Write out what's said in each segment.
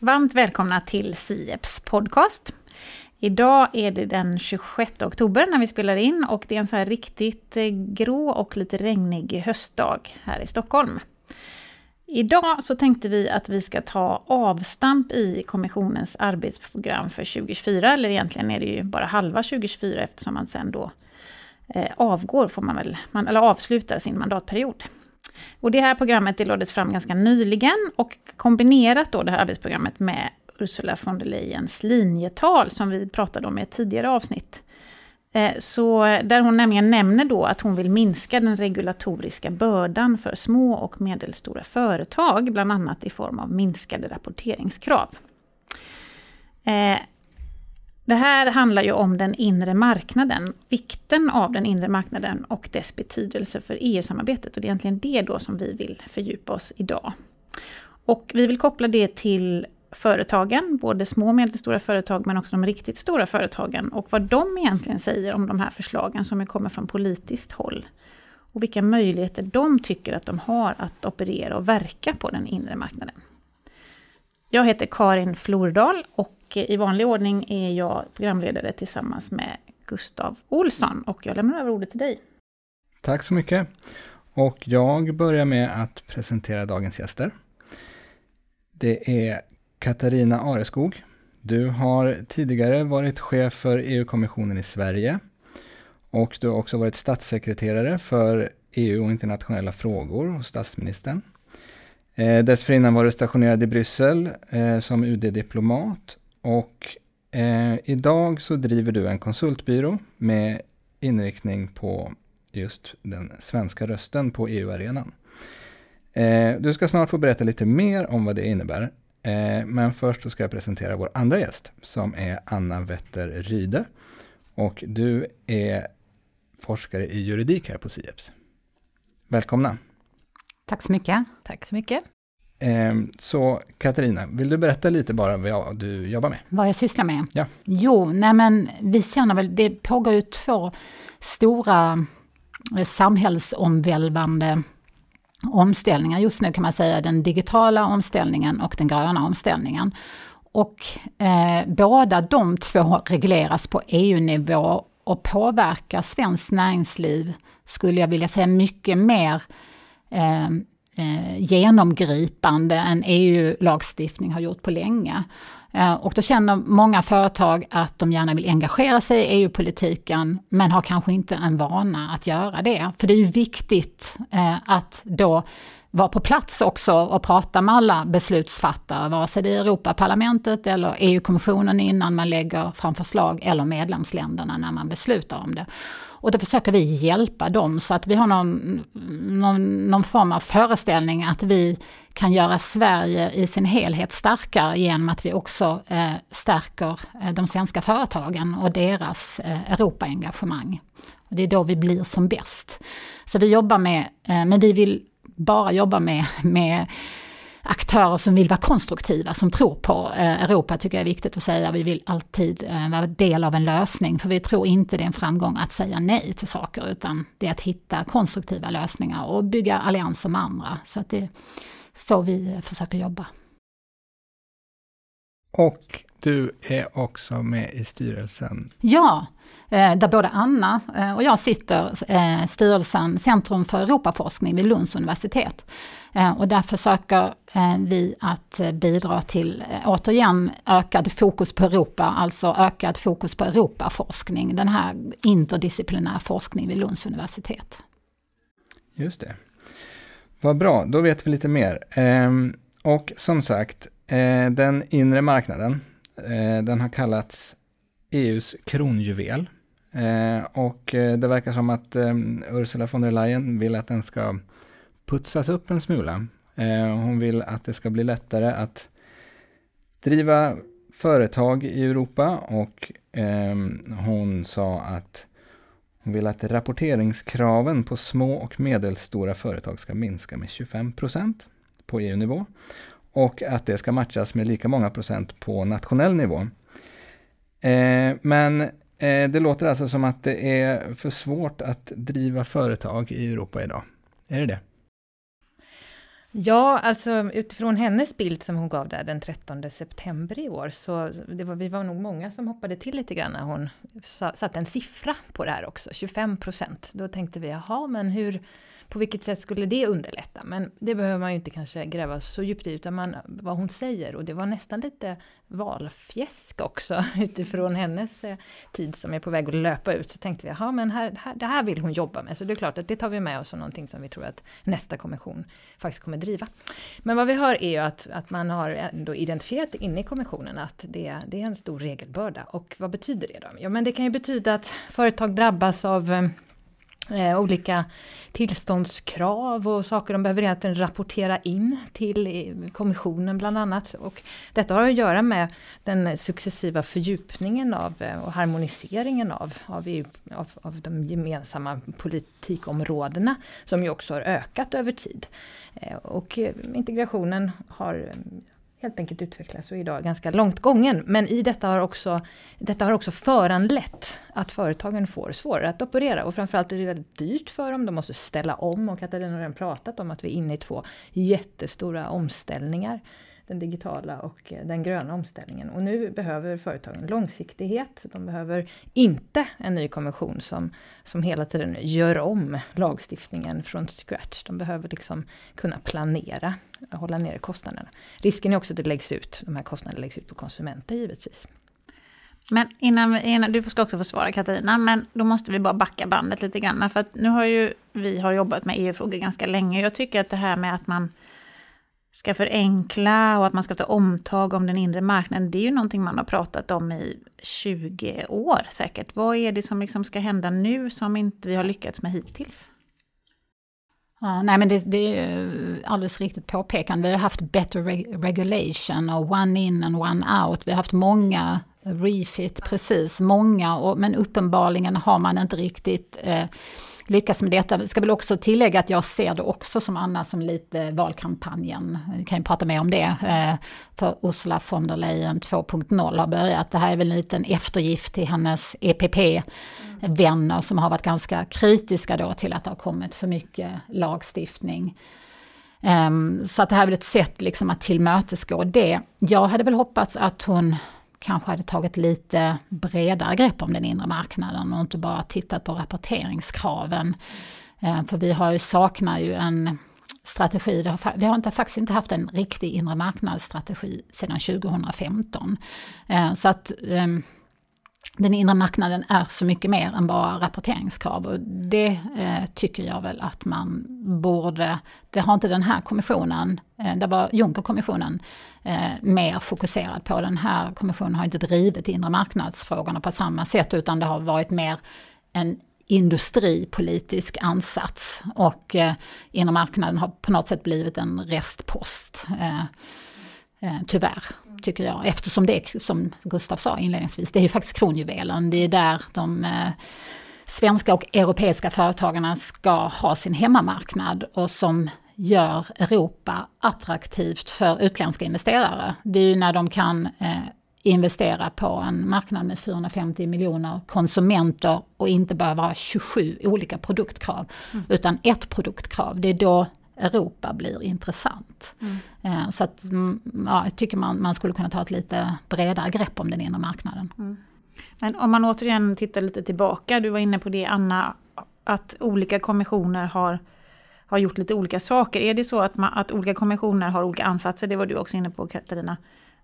Varmt välkomna till Sieps podcast. Idag är det den 26 oktober när vi spelar in och det är en så här riktigt eh, grå och lite regnig höstdag här i Stockholm. Idag så tänkte vi att vi ska ta avstamp i Kommissionens arbetsprogram för 2024, eller egentligen är det ju bara halva 2024 eftersom man sen då eh, avgår, får man väl, man, eller avslutar sin mandatperiod. Och det här programmet det lades fram ganska nyligen och kombinerat då det här arbetsprogrammet med Ursula von der Leyens linjetal som vi pratade om i ett tidigare avsnitt. Eh, så där hon nämligen nämner då att hon vill minska den regulatoriska bördan för små och medelstora företag, bland annat i form av minskade rapporteringskrav. Eh, det här handlar ju om den inre marknaden, vikten av den inre marknaden och dess betydelse för EU-samarbetet. Och det är egentligen det då som vi vill fördjupa oss idag. Och vi vill koppla det till företagen, både små och medelstora företag men också de riktigt stora företagen och vad de egentligen säger om de här förslagen som kommer från politiskt håll. Och vilka möjligheter de tycker att de har att operera och verka på den inre marknaden. Jag heter Karin Flordal och i vanlig ordning är jag programledare tillsammans med Gustav Olsson och jag lämnar över ordet till dig. Tack så mycket. Och jag börjar med att presentera dagens gäster. Det är Katarina Areskog. Du har tidigare varit chef för EU-kommissionen i Sverige och du har också varit statssekreterare för EU och internationella frågor hos statsministern. Eh, dessförinnan var du stationerad i Bryssel eh, som UD-diplomat och eh, idag så driver du en konsultbyrå med inriktning på just den svenska rösten på EU-arenan. Eh, du ska snart få berätta lite mer om vad det innebär. Eh, men först så ska jag presentera vår andra gäst som är Anna Wetter Ryde. Och du är forskare i juridik här på SIEPS. Välkomna! Tack så mycket. Tack så mycket. Ehm, så Katarina, vill du berätta lite bara vad du jobbar med? Vad jag sysslar med? Ja. Jo, nej men vi känner väl, det pågår ju två stora eh, samhällsomvälvande omställningar just nu kan man säga, den digitala omställningen och den gröna omställningen. Och eh, båda de två regleras på EU-nivå och påverkar svenskt näringsliv, skulle jag vilja säga, mycket mer eh, eh, genomgripande än EU-lagstiftning har gjort på länge. Eh, och då känner många företag att de gärna vill engagera sig i EU-politiken, men har kanske inte en vana att göra det. För det är ju viktigt eh, att då vara på plats också och prata med alla beslutsfattare, vare sig det är Europaparlamentet eller EU-kommissionen innan man lägger fram förslag, eller medlemsländerna när man beslutar om det. Och då försöker vi hjälpa dem så att vi har någon, någon, någon form av föreställning att vi kan göra Sverige i sin helhet starkare genom att vi också eh, stärker eh, de svenska företagen och deras eh, Europaengagemang. Och det är då vi blir som bäst. Så vi jobbar med, eh, men vi vill bara jobba med, med aktörer som vill vara konstruktiva, som tror på eh, Europa, tycker jag är viktigt att säga. Vi vill alltid eh, vara del av en lösning, för vi tror inte det är en framgång att säga nej till saker, utan det är att hitta konstruktiva lösningar och bygga allianser med andra. Så att det är så vi försöker jobba. Och du är också med i styrelsen. Ja, eh, där både Anna och jag sitter styrelsen Centrum för Europaforskning vid Lunds universitet. Eh, och där försöker eh, vi att eh, bidra till, återigen, ökad fokus på Europa, alltså ökad fokus på Europaforskning, den här interdisciplinär forskning vid Lunds universitet. Just det. Vad bra, då vet vi lite mer. Ehm, och som sagt, den inre marknaden, den har kallats EUs kronjuvel. Och det verkar som att ehm, Ursula von der Leyen vill att den ska putsas upp en smula. Eh, hon vill att det ska bli lättare att driva företag i Europa och ehm, hon sa att hon vill att rapporteringskraven på små och medelstora företag ska minska med 25 procent på EU-nivå och att det ska matchas med lika många procent på nationell nivå. Eh, men eh, det låter alltså som att det är för svårt att driva företag i Europa idag. Är det det? Ja, alltså utifrån hennes bild som hon gav där den 13 september i år, så det var, vi var nog många som hoppade till lite grann när hon satte en siffra på det här också, 25 procent. Då tänkte vi, jaha, men hur, på vilket sätt skulle det underlätta? Men det behöver man ju inte kanske gräva så djupt i, utan man, vad hon säger. Och det var nästan lite valfjäsk också utifrån hennes eh, tid som är på väg att löpa ut. Så tänkte vi, ja men här, här, det här vill hon jobba med. Så det är klart att det tar vi med oss som någonting som vi tror att nästa kommission faktiskt kommer driva. Men vad vi hör är ju att, att man har ändå identifierat inne i kommissionen att det, det är en stor regelbörda. Och vad betyder det då? Ja men det kan ju betyda att företag drabbas av eh, eh, olika tillståndskrav och saker de behöver egentligen rapportera in till kommissionen bland annat. Och detta har att göra med den successiva fördjupningen av eh, och harmoniseringen av, av, EU, av, av de gemensamma politikområdena som ju också har ökat över tid. Eh, och eh, integrationen har eh, helt enkelt utvecklas och är idag ganska långt gången. Men i detta har också, detta har också föranlett att företagen får svårare att operera och framförallt blir det väldigt dyrt för dem. De måste ställa om och Katarina har redan pratat om att vi är inne i två jättestora omställningar den digitala och eh, den gröna omställningen. Och nu behöver företagen långsiktighet. De behöver inte en ny kommission som, som hela tiden gör om lagstiftningen från scratch. De behöver liksom kunna planera, hålla nere kostnaderna. Risken är också att det läggs ut, de här kostnaderna läggs ut på konsumenter givetvis. Men innan, innan, du ska också få svara Katarina, men då måste vi bara backa bandet lite grann. För att nu har ju vi har jobbat med EU-frågor ganska länge. Jag tycker att det här med att man ska förenkla och att man ska ta omtag om den inre marknaden, det är ju någonting man har pratat om i 20 år säkert. Vad är det som liksom ska hända nu som inte vi har lyckats med hittills? Ja, nej men det, det är alldeles riktigt påpekande. Vi har haft better regulation och one in and one out. Vi har haft många refit, precis, många, och, men uppenbarligen har man inte riktigt eh, lyckas med detta. Jag ska väl också tillägga att jag ser det också som Anna som lite valkampanjen. Vi kan ju prata mer om det. Eh, för Ursula von der Leyen 2.0 har börjat. Det här är väl en liten eftergift till hennes EPP-vänner som har varit ganska kritiska då till att det har kommit för mycket lagstiftning. Ehm, så att det här är väl ett sätt liksom att tillmötesgå det. Jag hade väl hoppats att hon kanske hade tagit lite bredare grepp om den inre marknaden och inte bara tittat på rapporteringskraven. Eh, för vi har ju, saknar ju en strategi, vi har inte, faktiskt inte haft en riktig inre marknadsstrategi sedan 2015. Eh, så att ehm, den inre marknaden är så mycket mer än bara rapporteringskrav. Och det eh, tycker jag väl att man borde, det har inte den här kommissionen, eh, det var Junckerkommissionen eh, mer fokuserad på. Den här kommissionen har inte drivit inre marknadsfrågorna på samma sätt utan det har varit mer en industripolitisk ansats. Och eh, inre marknaden har på något sätt blivit en restpost. Eh, eh, tyvärr tycker jag. Eftersom det, som Gustav sa inledningsvis, det är ju faktiskt kronjuvelen. Det är där de eh, svenska och europeiska företagarna ska ha sin hemmamarknad och som gör Europa attraktivt för utländska investerare. Det är ju när de kan eh, investera på en marknad med 450 miljoner konsumenter och inte bara vara 27 olika produktkrav, mm. utan ett produktkrav. Det är då Europa blir intressant. Mm. Eh, så att, mm, ja, jag tycker man, man skulle kunna ta ett lite bredare grepp om den inre marknaden. Mm. Men om man återigen tittar lite tillbaka, du var inne på det Anna, att olika kommissioner har, har gjort lite olika saker. Är det så att, man, att olika kommissioner har olika ansatser? Det var du också inne på Katarina.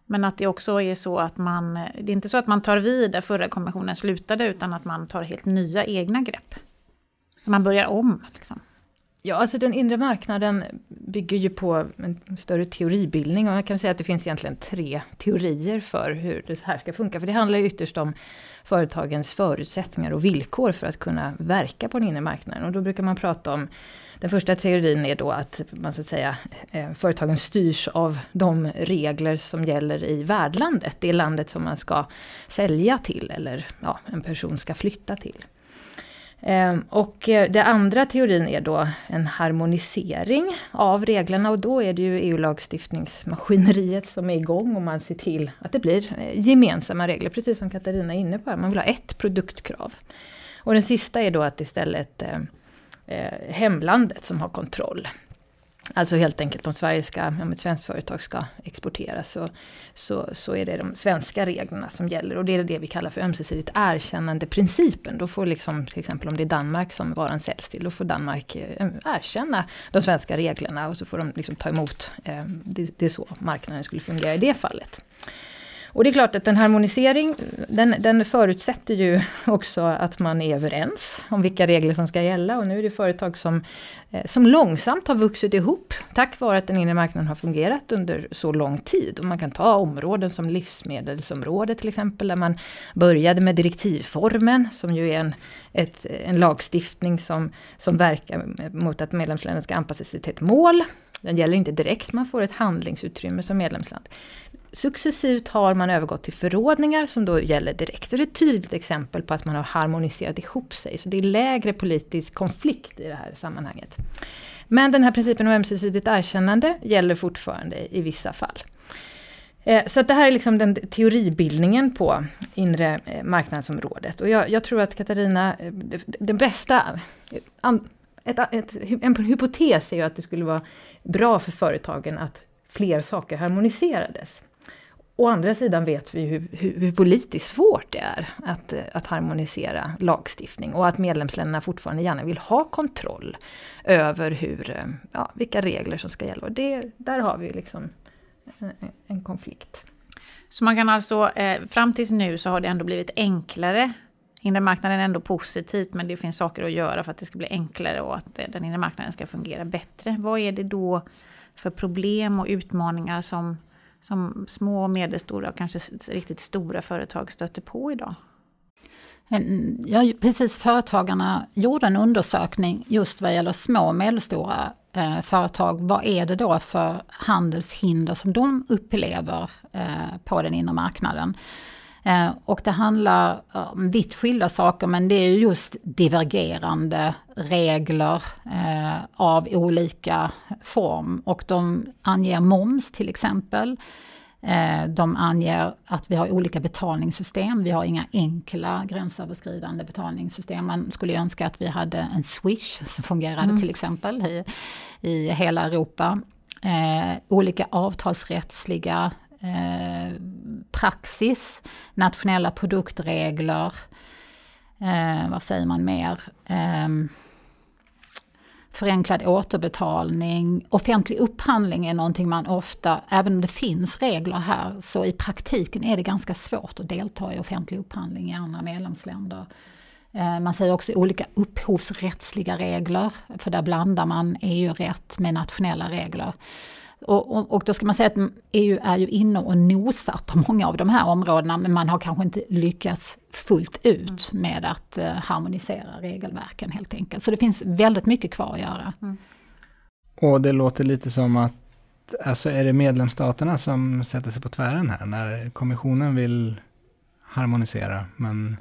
Men att det också är så att man, det är inte så att man tar vid där förra kommissionen slutade, utan att man tar helt nya egna grepp. Man börjar om. Liksom. Ja, alltså den inre marknaden bygger ju på en större teoribildning och jag kan säga att det finns egentligen tre teorier för hur det här ska funka. För det handlar ju ytterst om företagens förutsättningar och villkor för att kunna verka på den inre marknaden. Och då brukar man prata om, den första teorin är då att man så att säga, eh, företagen styrs av de regler som gäller i värdlandet, det landet som man ska sälja till eller ja, en person ska flytta till. Ehm, och eh, den andra teorin är då en harmonisering av reglerna och då är det ju EU-lagstiftningsmaskineriet som är igång och man ser till att det blir eh, gemensamma regler, precis som Katarina är inne på. Man vill ha ett produktkrav. Och den sista är då att istället eh, eh hemlandet som har kontroll. Alltså helt enkelt om Sverige ska, om ett svenskt företag ska exportera så, så, så är det de svenska reglerna som gäller. Och det är det vi kallar för ömsesidigt erkännande-principen. Då får liksom, till exempel om det är Danmark som varan säljs till, då får Danmark eh, erkänna de svenska reglerna och så får de liksom ta emot. Eh, det, det är så marknaden skulle fungera i det fallet. Och det är klart att en harmonisering, den, den, förutsätter ju också att man är överens om vilka regler som ska gälla. Och nu är det företag som, eh, som långsamt har vuxit ihop, tack vare att den inre marknaden har fungerat under så lång tid. Och man kan ta områden som livsmedelsområdet till exempel, där man började med direktivformen, som ju är en, ett, en lagstiftning som, som verkar mot att medlemsländerna ska anpassa sig till ett mål. Den gäller inte direkt, man får ett handlingsutrymme som medlemsland. Successivt har man övergått till förordningar som då gäller direkt. Så det är ett tydligt exempel på att man har harmoniserat ihop sig. Så det är lägre politisk konflikt i det här sammanhanget. Men den här principen om ömsesidigt erkännande gäller fortfarande i vissa fall. Eh, så det här är liksom den teoribildningen på inre eh, marknadsområdet. Och jag, jag tror att Katarina, eh, den bästa, ett, ett, en hypotes är ju att det skulle vara bra för företagen att fler saker harmoniserades. Å andra sidan vet vi hur, hur, hur, politiskt svårt det är att, att harmonisera lagstiftning och att medlemsländerna fortfarande gärna vill ha kontroll över hur, eh, ja, vilka regler som ska gälla. Och det, där har vi liksom en, en konflikt. Så man kan alltså, eh, fram tills nu så har det ändå blivit enklare Inre marknaden är ändå positivt men det finns saker att göra för att det ska bli enklare och att eh, den inre marknaden ska fungera bättre. Vad är det då för problem och utmaningar som som små och medelstora och kanske riktigt stora företag stöter på idag? Ja, precis. Företagarna gjorde en undersökning just vad gäller små och medelstora eh, företag. Vad är det då för handelshinder som de upplever eh, på den inre marknaden? Eh, och det handlar om vitt skilda saker men det är just divergerande regler eh, av olika form. Och de anger moms till exempel. Eh, de anger att vi har olika betalningssystem. Vi har inga enkla gränsöverskridande betalningssystem. Man skulle önska att vi hade en Swish som fungerade mm. till exempel i, i hela Europa. Eh, olika avtalsrättsliga eh, praxis, nationella produktregler, eh, vad säger man mer? Eh, förenklad återbetalning. Offentlig upphandling är någonting man ofta, även om det finns regler här, så i praktiken är det ganska svårt att delta i offentlig upphandling i andra medlemsländer. Eh, man säger också olika upphovsrättsliga regler, för där blandar man EU-rätt med nationella regler. Och, och, och, då ska man säga att EU är ju inne och nosar på många av de här områdena men man har kanske inte lyckats fullt ut mm. med att uh, harmonisera regelverken helt enkelt. Så det finns väldigt mycket kvar att göra. Mm. Och det låter lite som att Alltså är det medlemsstaterna som sätter sig på tvären här när kommissionen vill harmonisera men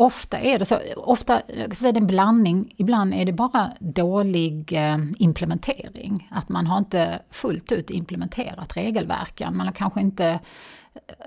Ofta är det så, ofta är det en blandning, ibland är det bara dålig eh, implementering. Att man har inte fullt ut implementerat regelverken. Man har kanske inte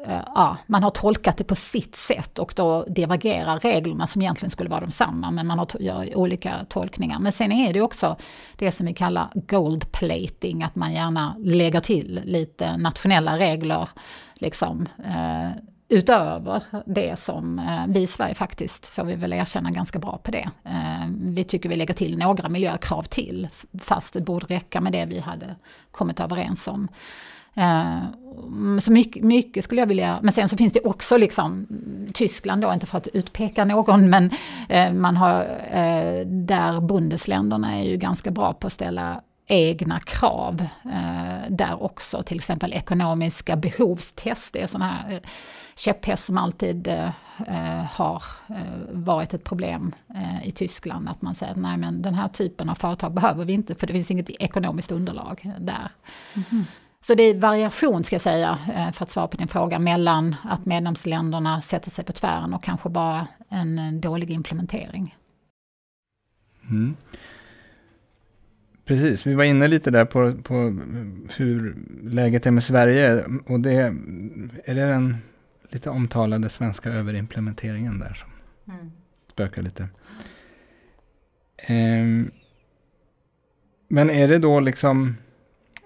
eh, ja, man har tolkat det på sitt sätt och då divergerar reglerna som egentligen skulle vara de samma, men man har gör olika tolkningar. Men sen är det också det som vi kallar gold plating, att man gärna lägger till lite nationella regler, liksom, eh, utöver det som eh, vi i Sverige faktiskt, får vi väl erkänna, ganska bra på det. Eh, vi tycker vi lägger till några miljökrav till, fast det borde räcka med det vi hade kommit överens om. Eh, så mycket, mycket, skulle jag vilja, men sen så finns det också liksom Tyskland då, inte för att utpeka någon, men man har, där bundesländerna är ju ganska bra på att ställa egna krav där också, till exempel ekonomiska behovstest, det är sådana här käpphäst som alltid eh, har eh, varit ett problem eh, i Tyskland. Att man säger att nej men den här typen av företag behöver vi inte för det finns inget ekonomiskt underlag där. Mm. Så det är variation ska jag säga, eh, för att svara på din fråga, mellan att medlemsländerna sätter sig på tvären och kanske bara en dålig implementering. Mm. Precis, vi var inne lite där på, på hur läget är med Sverige. Och det, är det en lite omtalade svenska överimplementeringen där som mm. spökar lite. Um, men är det då liksom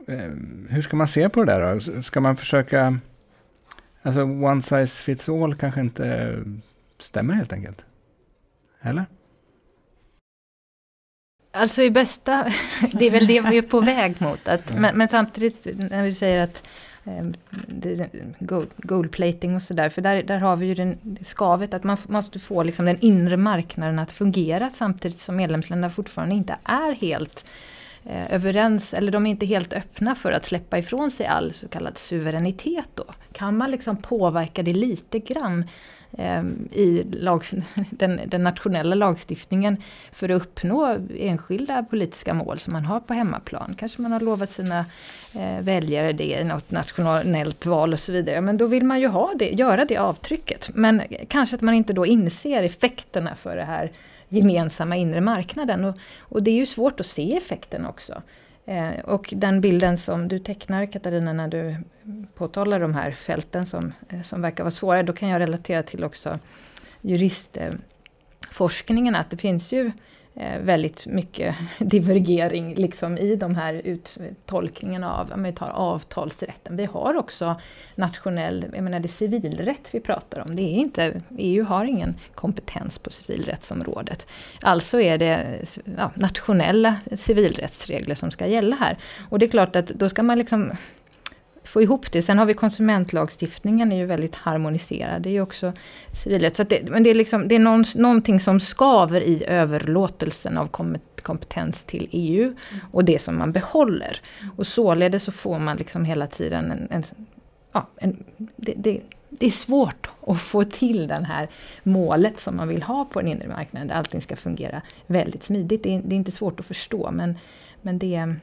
Eh, hur ska man se på det där då? Ska man försöka... Alltså one size fits all kanske inte stämmer helt enkelt? Eller? Alltså i bästa, det är väl det vi är på väg mot. Att, men, men, samtidigt när vi säger att eh, gold, goldplating och sådär, för där, där har vi ju den, skavet att man måste få liksom den inre marknaden att fungera samtidigt som medlemsländerna fortfarande inte är helt eh, överens, eller de är inte helt öppna för att släppa ifrån sig all så kallad suveränitet då. Kan man liksom påverka det lite grann Ehm, Ehm, i lag, den, den, nationella lagstiftningen för att uppnå enskilda politiska mål som man har på hemmaplan. Kanske man har lovat sina eh, väljare det i något nationellt val och så vidare. Men då vill man ju ha det, göra det avtrycket. Men kanske att man inte då inser effekterna för det här gemensamma inre marknaden. Och, och det är ju svårt att se effekten också. Eh, och den bilden som du tecknar Katarina när du påtalar de här fälten som, eh, som verkar vara svåra, då kan jag relatera till också juristforskningen, att det finns ju Eh, Eh, väldigt mycket divergering liksom i de här uttolkningarna av, om vi tar avtalsrätten. Vi har också nationell, jag menar det är civilrätt vi pratar om. Det är inte, EU har ingen kompetens på civilrättsområdet. Alltså är det ja, nationella civilrättsregler som ska gälla här. Och det är klart att då ska man liksom få ihop det. Sen har vi konsumentlagstiftningen, är ju väldigt harmoniserad. Det är ju också civilrätt. Så det, men det är, liksom, det är någon, någonting som skaver i överlåtelsen av kompetens till EU. Och det som man behåller. Och således så får man liksom hela tiden en... en, ja, en det, det, det är svårt att få till det här målet som man vill ha på den inre marknaden, där allting ska fungera väldigt smidigt. Det är, det är inte svårt att förstå, men, men det,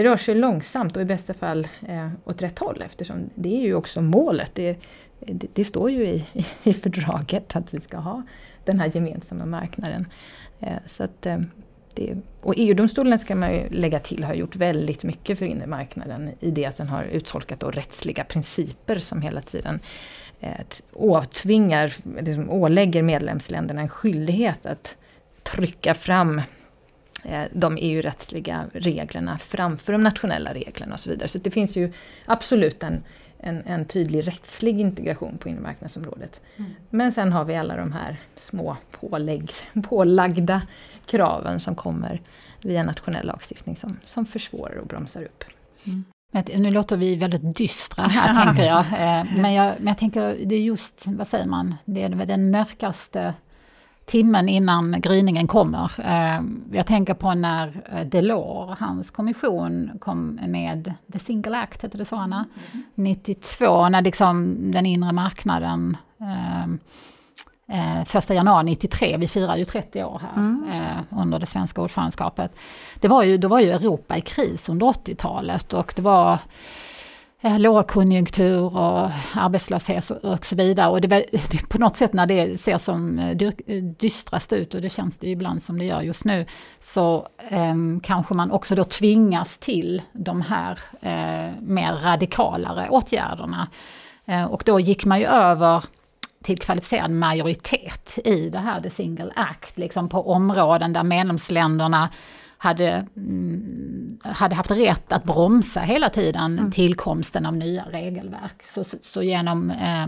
det rör sig långsamt och i bästa fall eh, åt rätt håll eftersom det är ju också målet. Det, det, det står ju i, i fördraget att vi ska ha den här gemensamma marknaden. Eh, så att, eh, det, och EU-domstolen ska man ju lägga till har gjort väldigt mycket för inre marknaden i det att den har uttolkat då rättsliga principer som hela tiden eh, åtvingar, liksom ålägger medlemsländerna en skyldighet att trycka fram de EU-rättsliga reglerna framför de nationella reglerna och så vidare. Så det finns ju absolut en, en, en tydlig rättslig integration på inremarknadsområdet. Mm. Men sen har vi alla de här små påläggs, pålagda kraven som kommer via nationell lagstiftning som, som försvårar och bromsar upp. Mm. Nu låter vi väldigt dystra här tänker jag. Eh, men jag. Men jag tänker, det är just, vad säger man, det är den mörkaste timmen innan gryningen kommer. Eh, jag tänker på när eh, Delors, hans kommission, kom med The Single Act, heter det så Anna? Mm. 92, när liksom den inre marknaden Eh, första januari 93, vi firar ju 30 år här mm, eh, under det svenska ordförandeskapet. Det var ju, då var ju Europa i kris under 80-talet och det var Eh, Eh, lågkonjunktur och arbetslöshet och så vidare. Och det, det, på något sätt när det ser som eh, eh, dystrast ut, och det känns det ibland som det gör just nu, så eh, kanske man också då tvingas till de här eh, mer radikalare åtgärderna. Eh, och då gick man ju över till kvalificerad majoritet i det här The Single Act, liksom på områden där medlemsländerna hade, mm, hade haft rätt att bromsa hela tiden mm. tillkomsten av nya regelverk. Så, så, så genom eh,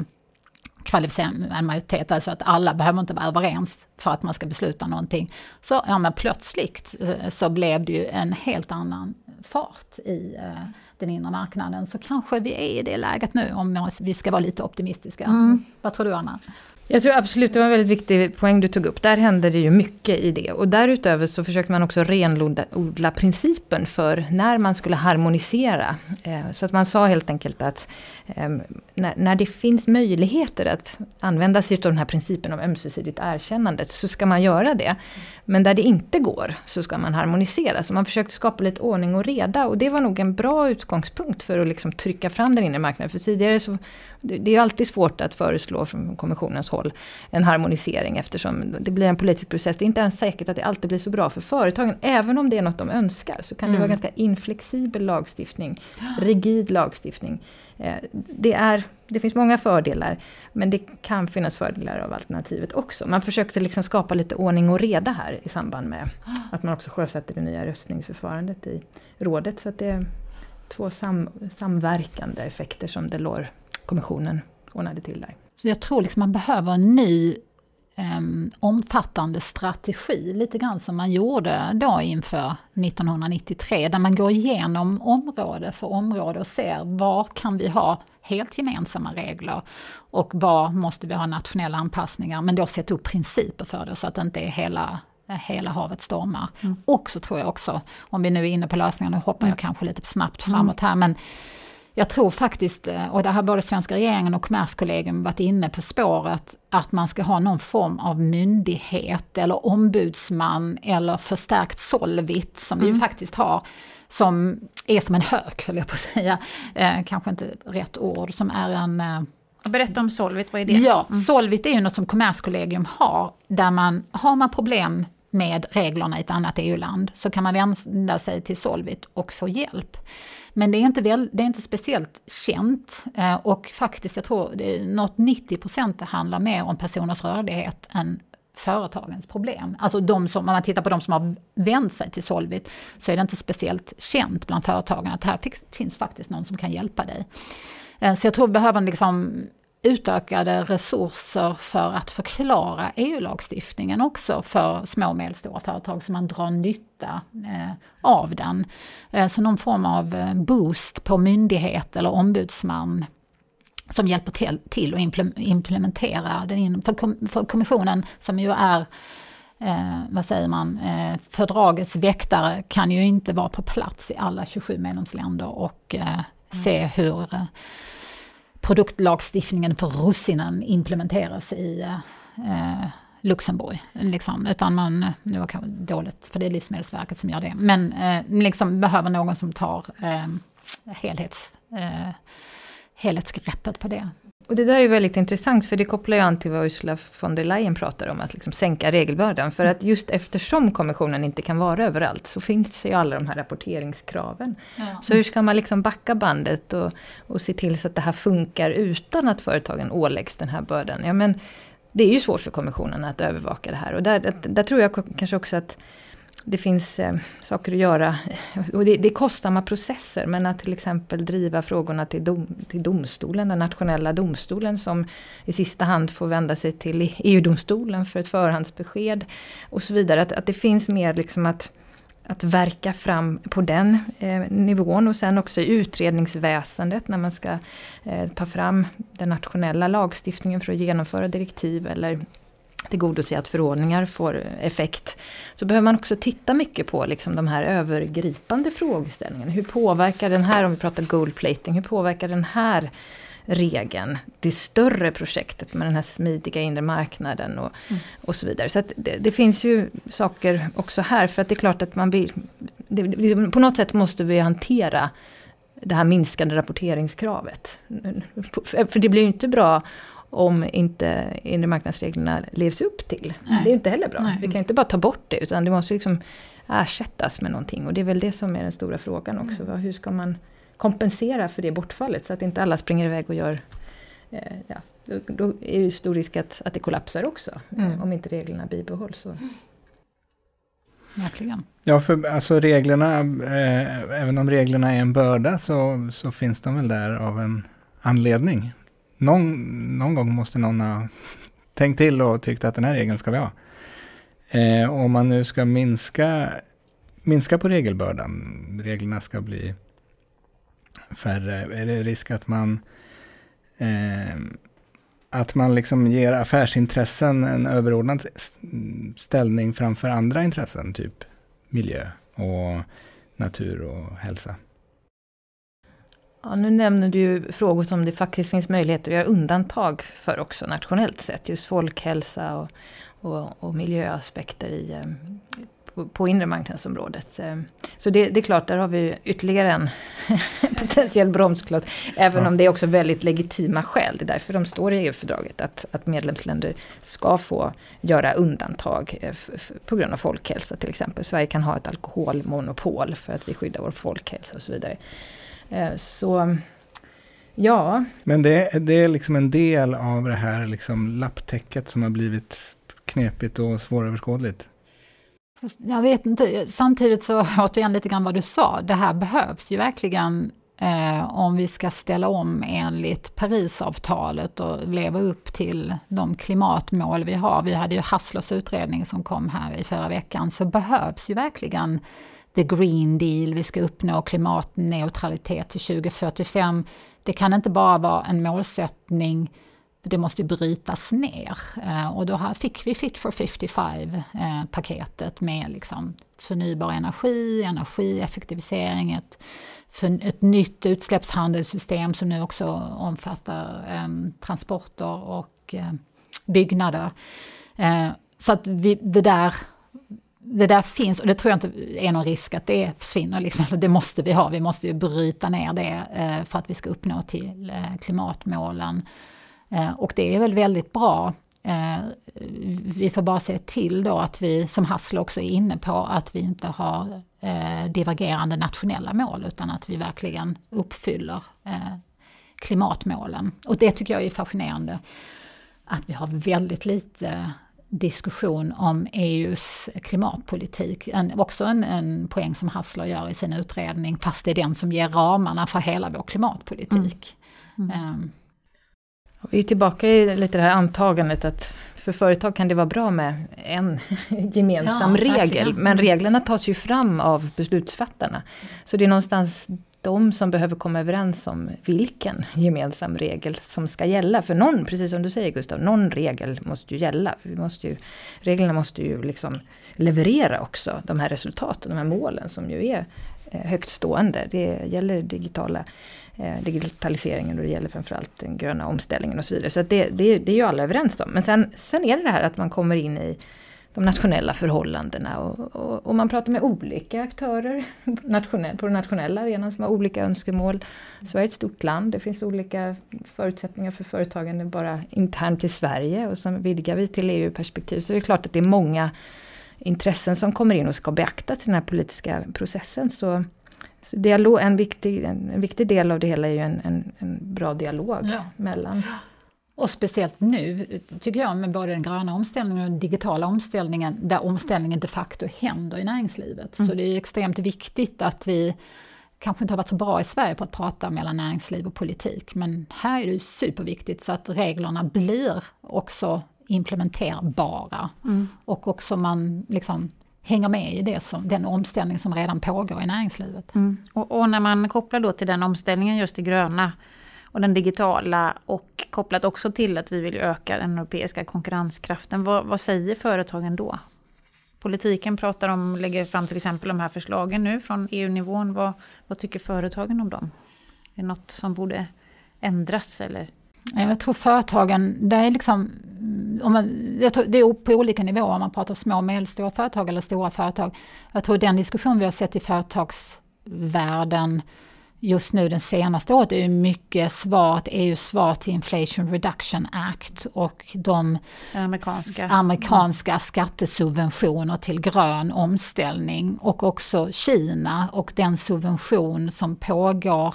kvalificerad majoritet, alltså att alla behöver inte vara överens för att man ska besluta någonting. Så ja, men plötsligt eh, så blev det ju en helt annan fart i eh, den inre marknaden. Så kanske vi är i det läget nu om vi ska vara lite optimistiska. Mm. Vad tror du Anna? Jag tror absolut, det var en väldigt viktig poäng du tog upp. Där hände det ju mycket i det. Och därutöver så försökte man också renodla principen för när man skulle harmonisera. Eh, så att man sa helt enkelt att ehm, när, det finns möjligheter att använda sig av den här principen om ömsesidigt erkännande så ska man göra det. Men där det inte går så ska man harmonisera. Så man försökte skapa lite ordning och reda och det var nog en bra utgångspunkt för att liksom trycka fram den inre marknaden. För tidigare så det är ju alltid svårt att föreslå från kommissionens håll en harmonisering eftersom det blir en politisk process. Det är inte ens säkert att det alltid blir så bra för företagen. Även om det är något de önskar så kan mm. det vara ganska inflexibel lagstiftning, rigid lagstiftning. Eh, det, är, det finns många fördelar men det kan finnas fördelar av alternativet också. Man försökte liksom skapa lite ordning och reda här i samband med att man också sjösätter det nya röstningsförfarandet i rådet. Så att det två sam, samverkande effekter som Delors-kommissionen ordnade till där. Så jag tror liksom man behöver en ny um, omfattande strategi, lite grann som man gjorde då inför 1993, där man går igenom område för område och ser var kan vi ha helt gemensamma regler och var måste vi ha nationella anpassningar, men då sätta upp principer för det så att det inte är hela hela havet stormar. Mm. Och så tror jag också, om vi nu är inne på lösningar, nu hoppar jag mm. kanske lite snabbt framåt här, men jag tror faktiskt, eh, och det har både svenska regeringen och Kommerskollegium varit inne på spåret, att man ska ha någon form av myndighet eller ombudsman eller förstärkt Solvit, som mm. vi faktiskt har, som är som en hök, höll jag på att säga. Eh, kanske inte rätt ord, som är en... Eh, Berätta om Solvit, vad är det? Ja, mm. Solvit är ju något som Kommerskollegium har, där man, har man problem med reglerna i ett annat EU-land så kan man vända sig till Solvit och få hjälp. Men det är inte, väl, det är inte speciellt känt eh, och faktiskt, jag tror det är något 90 procent handlar mer om personers rörlighet än företagens problem. Alltså de som, om man tittar på de som har vänt sig till Solvit så är det inte speciellt känt bland företagen att här finns faktiskt någon som kan hjälpa dig. Eh, så jag tror vi behöver liksom utökade resurser för att förklara EU-lagstiftningen också för små och medelstora företag så man drar nytta eh, av den. Eh, så någon form av eh, boost på myndighet eller ombudsman som hjälper till, att implementera den. För, kom, för kommissionen som ju är eh, vad säger man, eh, fördragets väktare kan ju inte vara på plats i alla 27 medlemsländer och eh, se hur produktlagstiftningen för russinen implementeras i eh, Luxemburg. Liksom. Utan man, nu var kanske dåligt för det är Livsmedelsverket som gör det, men eh, liksom behöver någon som tar eh, helhets, eh, helhetsgreppet på det. Och det där är väldigt intressant, för det kopplar ju an till vad Ursula von der Leyen pratar om, att liksom sänka regelbördan. För att just eftersom kommissionen inte kan vara överallt, så finns ju alla de här rapporteringskraven. Ja. Så hur ska man liksom backa bandet och, och se till så att det här funkar utan att företagen åläggs den här bördan? Ja, men det är ju svårt för kommissionen att övervaka det här. Och där, där, tror jag kanske också att det finns eh, saker att göra. Och det, det är kostsamma processer, men att till exempel driva frågorna till, dom, till domstolen, den nationella domstolen som i sista hand får vända sig till EU-domstolen för ett förhandsbesked och så vidare. Att, att det finns mer liksom att, att verka fram på den eh, nivån och sen också i utredningsväsendet när man ska eh, ta fram den nationella lagstiftningen för att genomföra direktiv eller tillgodose att förordningar får effekt. Så behöver man också titta mycket på liksom de här övergripande frågeställningarna. Hur påverkar den här, om vi pratar goldplating, hur påverkar den här regeln det större projektet med den här smidiga inre marknaden och, mm. och så vidare. Så det, det, finns ju saker också här för att det är klart att man vill... Det, på något sätt måste vi hantera det här minskande rapporteringskravet. För det blir ju inte bra om inte inre marknadsreglerna levs upp till. Nej. Det är inte heller bra. Nej. Vi kan inte bara ta bort det utan det måste liksom ersättas med någonting. Och det är väl det som är den stora frågan också. Mm. Hur ska man kompensera för det bortfallet så att inte alla springer iväg och gör eh, ja, då, då, är det stor risk att, att det kollapsar också. Mm. Om inte reglerna bibehålls. Så. Verkligen. Ja, för alltså reglerna, eh, även om reglerna är en börda så, så finns de väl där av en anledning någon, någon gång måste någon ha tänkt till och tyckt att den här regeln ska vi ha. Eh, om man nu ska minska, minska på regelbördan, reglerna ska bli färre, är det risk att man eh, att man liksom ger affärsintressen en överordnad ställning framför andra intressen, typ miljö och natur och hälsa. Ja, nu nämner du ju frågor som det faktiskt finns möjlighet att göra undantag för också nationellt sett. Just folkhälsa och, och, och miljöaspekter i, eh, på, på inre marknadsområdet. Eh, så det, det, är klart, där har vi ytterligare en potentiell bromskloss. Även ja. om det är också väldigt legitima skäl. Det är därför de står i EU-fördraget. Att, att medlemsländer ska få göra undantag eh, på grund av folkhälsa till exempel. Sverige kan ha ett alkoholmonopol för att vi skyddar vår folkhälsa och så vidare. Eh, så ja. Men det, det är liksom en del av det här liksom lapptäcket som har blivit knepigt och svåröverskådligt. Jag vet inte, samtidigt så återigen lite grann vad du sa, det här behövs ju verkligen eh, om vi ska ställa om enligt Parisavtalet och leva upp till de klimatmål vi har, vi hade ju Hasslers utredning som kom här i förra veckan, så behövs ju verkligen the green deal, vi ska uppnå klimatneutralitet till 2045. Det kan inte bara vara en målsättning det måste brytas ner. Eh, och då fick vi Fit for 55-paketet eh, med liksom förnybar energi, energieffektivisering, ett, för ett nytt utsläppshandelssystem som nu också omfattar um, transporter och um, byggnader. Uh, så att vi, det där det där finns, och det tror jag inte är någon risk att det försvinner. Liksom. Det måste vi ha, vi måste ju bryta ner det eh, för att vi ska uppnå till eh, klimatmålen. Eh, och det är väl väldigt bra. Vi får bara se till då att vi, som Hassel också är inne på, att vi inte har divergerande nationella mål utan att vi verkligen uppfyller klimatmålen. Och det tycker jag är fascinerande. Att vi har väldigt lite diskussion om EUs klimatpolitik. En, också en, en poäng som Hassler gör i sin utredning, fast det är den som ger ramarna för hela vår klimatpolitik. Mm. Mm. Um. Vi är tillbaka i lite det här antagandet att för företag kan det vara bra med en gemensam ja, regel, verkligen. men reglerna tas ju fram av beslutsfattarna. Så det är någonstans de som behöver komma överens om vilken gemensam regel som ska gälla. För någon, precis som du säger Gustav, någon regel måste ju gälla. Vi måste ju, reglerna måste ju liksom leverera också de här resultaten, de här målen som ju är eh, högt stående. Det gäller digitala Eh, digitaliseringen och det gäller framförallt den gröna omställningen och så vidare. Så det, det, det är ju alla överens om. Men sen, sen är det det här att man kommer in i de nationella förhållandena och, och, och, man pratar med olika aktörer nationell, på den nationella arenan som har olika önskemål. Sverige är ett stort land, det finns olika förutsättningar för företagande bara internt i Sverige och sen vidgar vi till EU-perspektiv. Så det är klart att det är många intressen som kommer in och ska beaktas i den här politiska processen. Så så dialog, en, viktig, en, en, viktig del av det hela är ju en, en, en bra dialog ja. mellan och speciellt nu, tycker jag, med både den gröna omställningen och den digitala omställningen, där omställningen de facto händer i näringslivet. Mm. Så det är extremt viktigt att vi kanske inte har varit så bra i Sverige på att prata mellan näringsliv och politik, men här är det superviktigt så att reglerna blir också implementerbara. Mm. Och också man liksom hänger med i det som, den omställning som redan pågår i näringslivet. Mm. Och, och, när man kopplar då till den omställningen just det gröna och den digitala och kopplat också till att vi vill öka den europeiska konkurrenskraften. Vad, vad säger företagen då? Politiken pratar om, lägger fram till exempel de här förslagen nu från EU-nivån. Vad, vad tycker företagen om dem? Är det något som borde ändras eller jag tror företagen, det är liksom, om man, tror, det är på olika nivåer om man pratar små och medelstora företag eller stora företag. Jag tror den diskussion vi har sett i företagsvärlden just nu den senaste året är mycket svar till Inflation Reduction Act och de amerikanska, amerikanska skattesubventioner till grön omställning och också Kina och den subvention som pågår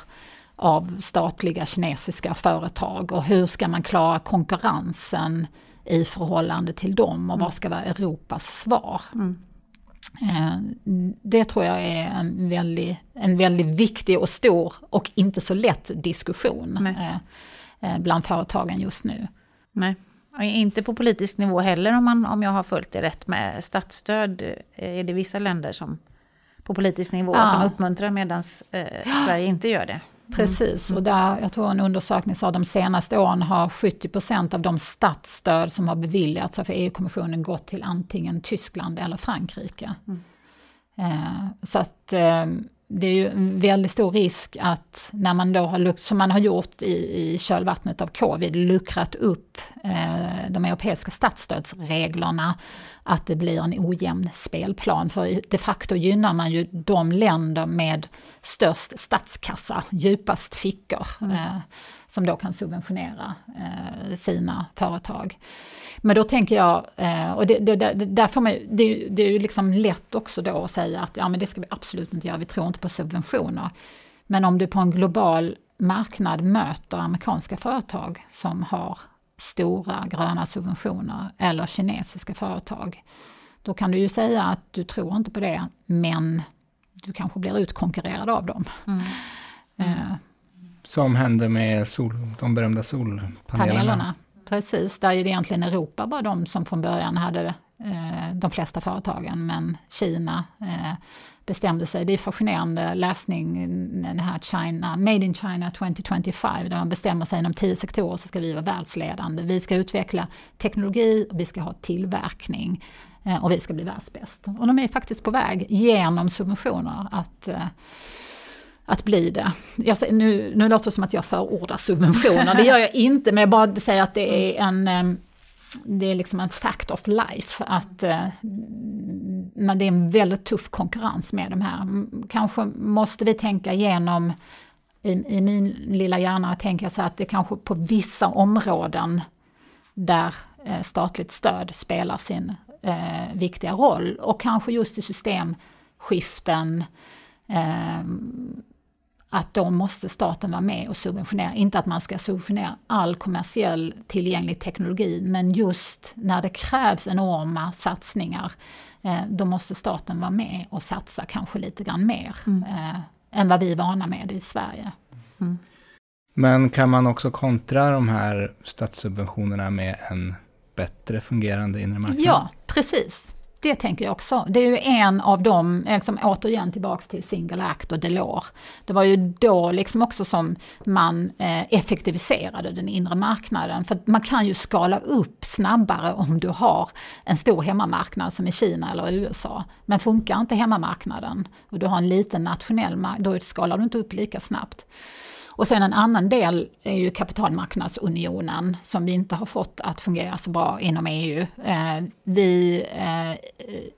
av statliga kinesiska företag och hur ska man klara konkurrensen i förhållande till dem och vad ska vara Europas svar? Mm. Eh, det tror jag är en väldigt, en väldigt viktig och stor och inte så lätt diskussion Nej. Eh, eh, bland företagen just nu. Nej. Inte på politisk nivå heller om, man, om jag har följt det rätt med statsstöd. Är det vissa länder som på politisk nivå ja. som uppmuntrar medan eh, Sverige inte gör det? Precis, och där, jag tror en undersökning sa att de senaste åren har 70% av de statsstöd som har beviljats för EU-kommissionen gått till antingen Tyskland eller Frankrike. Mm. Eh, så att eh, det är ju en väldigt stor risk att när man då har, som man har gjort i, i kölvattnet av covid, luckrat upp eh, de europeiska statsstödsreglerna, att det blir en ojämn spelplan. För de facto gynnar man ju de länder med störst statskassa, djupast fickor, mm. eh, som då kan subventionera eh, sina företag. Men då tänker jag, eh, och det, det, det, där får man, det, det är ju liksom lätt också då att säga att ja men det ska vi absolut inte göra, vi tror inte på subventioner. Men om du på en global marknad möter amerikanska företag som har stora gröna subventioner eller kinesiska företag, då kan du ju säga att du tror inte på det, men du kanske blir utkonkurrerad av dem. Mm. Mm. Som hände med sol, de berömda solpanelerna. Panelerna. Precis, där är det egentligen Europa bara de som från början hade eh, de flesta företagen, men Kina eh, bestämde sig. Det är fascinerande läsning, den här China, Made in China 2025, där man bestämmer sig inom tio sektorer så ska vi vara världsledande. Vi ska utveckla teknologi och vi ska ha tillverkning eh, och vi ska bli världsbäst. Och de är faktiskt på väg genom subventioner att eh, att bli det. Jag, nu, nu låter det som att jag förordar subventioner, det gör jag inte, men jag bara säger att det är en eh, det är liksom en fact of life att eh, men det är en väldigt tuff konkurrens med de här. Kanske måste vi tänka igenom i, i min lilla hjärna tänka så att det kanske på vissa områden där eh, statligt stöd spelar sin eh, viktiga roll och kanske just i systemskiften eh, att då måste staten vara med och subventionera. Inte att man ska subventionera all kommersiell tillgänglig teknologi, men just när det krävs enorma satsningar, eh, då måste staten vara med och satsa kanske lite grann mer mm. eh, än vad vi är vana med i Sverige. Mm. Men kan man också kontra de här statssubventionerna med en bättre fungerande inre marknad? Ja, precis. Det tänker jag också. Det är ju en av dem, liksom återigen tillbaks till Single Act och Delors. Det var ju då liksom också som man eh, effektiviserade den inre marknaden. För man kan ju skala upp snabbare om du har en stor hemmamarknad som i Kina eller USA. Men funkar inte hemmamarknaden och du har en liten nationell marknad, då skalar du inte upp lika snabbt. Och sen en annan del är ju kapitalmarknadsunionen som vi inte har fått att fungera så bra inom EU. Eh, vi eh,